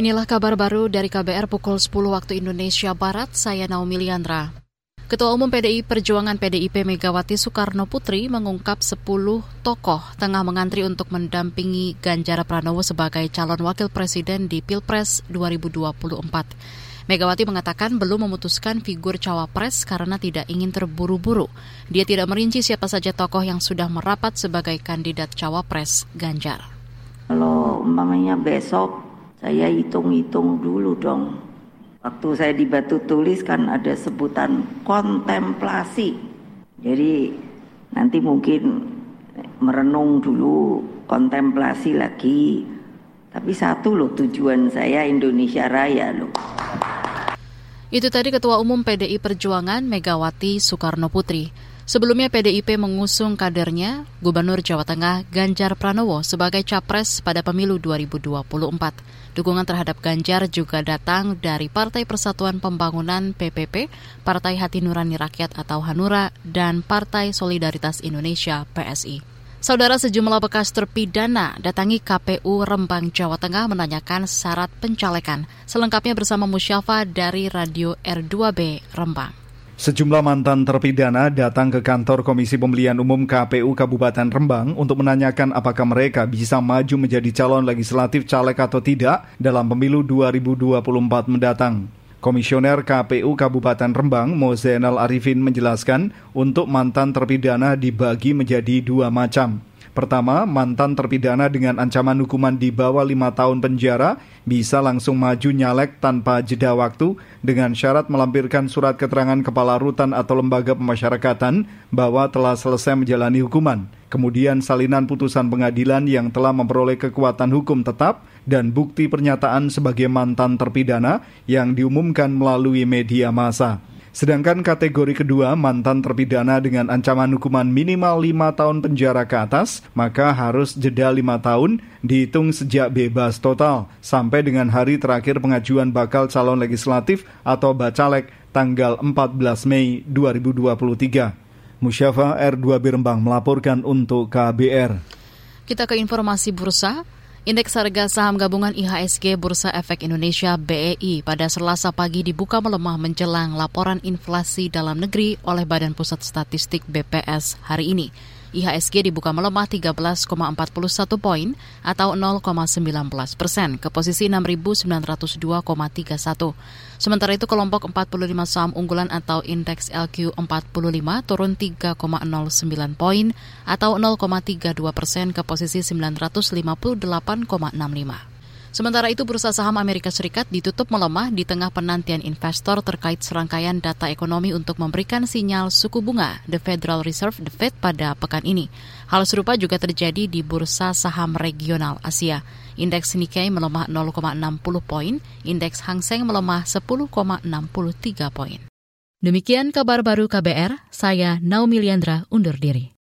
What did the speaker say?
Inilah kabar baru dari KBR pukul 10 waktu Indonesia Barat, saya Naomi Liandra. Ketua Umum PDI Perjuangan PDIP Megawati Soekarno Putri mengungkap 10 tokoh tengah mengantri untuk mendampingi Ganjar Pranowo sebagai calon wakil presiden di Pilpres 2024. Megawati mengatakan belum memutuskan figur cawapres karena tidak ingin terburu-buru. Dia tidak merinci siapa saja tokoh yang sudah merapat sebagai kandidat cawapres Ganjar. Kalau umpamanya besok saya hitung-hitung dulu dong. Waktu saya di Batu Tulis kan ada sebutan kontemplasi. Jadi nanti mungkin merenung dulu, kontemplasi lagi. Tapi satu loh tujuan saya Indonesia Raya loh. Itu tadi Ketua Umum PDI Perjuangan Megawati Soekarno Putri. Sebelumnya PDIP mengusung kadernya, Gubernur Jawa Tengah Ganjar Pranowo sebagai capres pada pemilu 2024. Dukungan terhadap Ganjar juga datang dari Partai Persatuan Pembangunan PPP, Partai Hati Nurani Rakyat atau Hanura, dan Partai Solidaritas Indonesia PSI. Saudara sejumlah bekas terpidana datangi KPU Rembang, Jawa Tengah menanyakan syarat pencalekan. Selengkapnya bersama Musyafa dari Radio R2B Rembang. Sejumlah mantan terpidana datang ke kantor Komisi Pemilihan Umum KPU Kabupaten Rembang untuk menanyakan apakah mereka bisa maju menjadi calon legislatif caleg atau tidak dalam pemilu 2024 mendatang. Komisioner KPU Kabupaten Rembang, Mozenal Arifin menjelaskan untuk mantan terpidana dibagi menjadi dua macam. Pertama, mantan terpidana dengan ancaman hukuman di bawah lima tahun penjara bisa langsung maju nyalek tanpa jeda waktu dengan syarat melampirkan surat keterangan kepala rutan atau lembaga pemasyarakatan bahwa telah selesai menjalani hukuman. Kemudian salinan putusan pengadilan yang telah memperoleh kekuatan hukum tetap dan bukti pernyataan sebagai mantan terpidana yang diumumkan melalui media massa. Sedangkan kategori kedua, mantan terpidana dengan ancaman hukuman minimal 5 tahun penjara ke atas, maka harus jeda 5 tahun dihitung sejak bebas total sampai dengan hari terakhir pengajuan bakal calon legislatif atau bacalek tanggal 14 Mei 2023. Musyafa R2 Birembang melaporkan untuk KBR. Kita ke informasi bursa. Indeks harga saham gabungan IHSG Bursa Efek Indonesia BEI pada Selasa pagi dibuka melemah menjelang laporan inflasi dalam negeri oleh Badan Pusat Statistik BPS hari ini. IHSG dibuka melemah 13,41 poin atau 0,19 persen ke posisi 6.902,31. Sementara itu kelompok 45 saham unggulan atau indeks LQ45 turun 3,09 poin atau 0,32 persen ke posisi 958,65. Sementara itu, bursa saham Amerika Serikat ditutup melemah di tengah penantian investor terkait serangkaian data ekonomi untuk memberikan sinyal suku bunga The Federal Reserve The Fed pada pekan ini. Hal serupa juga terjadi di bursa saham regional Asia. Indeks Nikkei melemah 0,60 poin, indeks Hang Seng melemah 10,63 poin. Demikian kabar baru KBR, saya Naomi Liandra undur diri.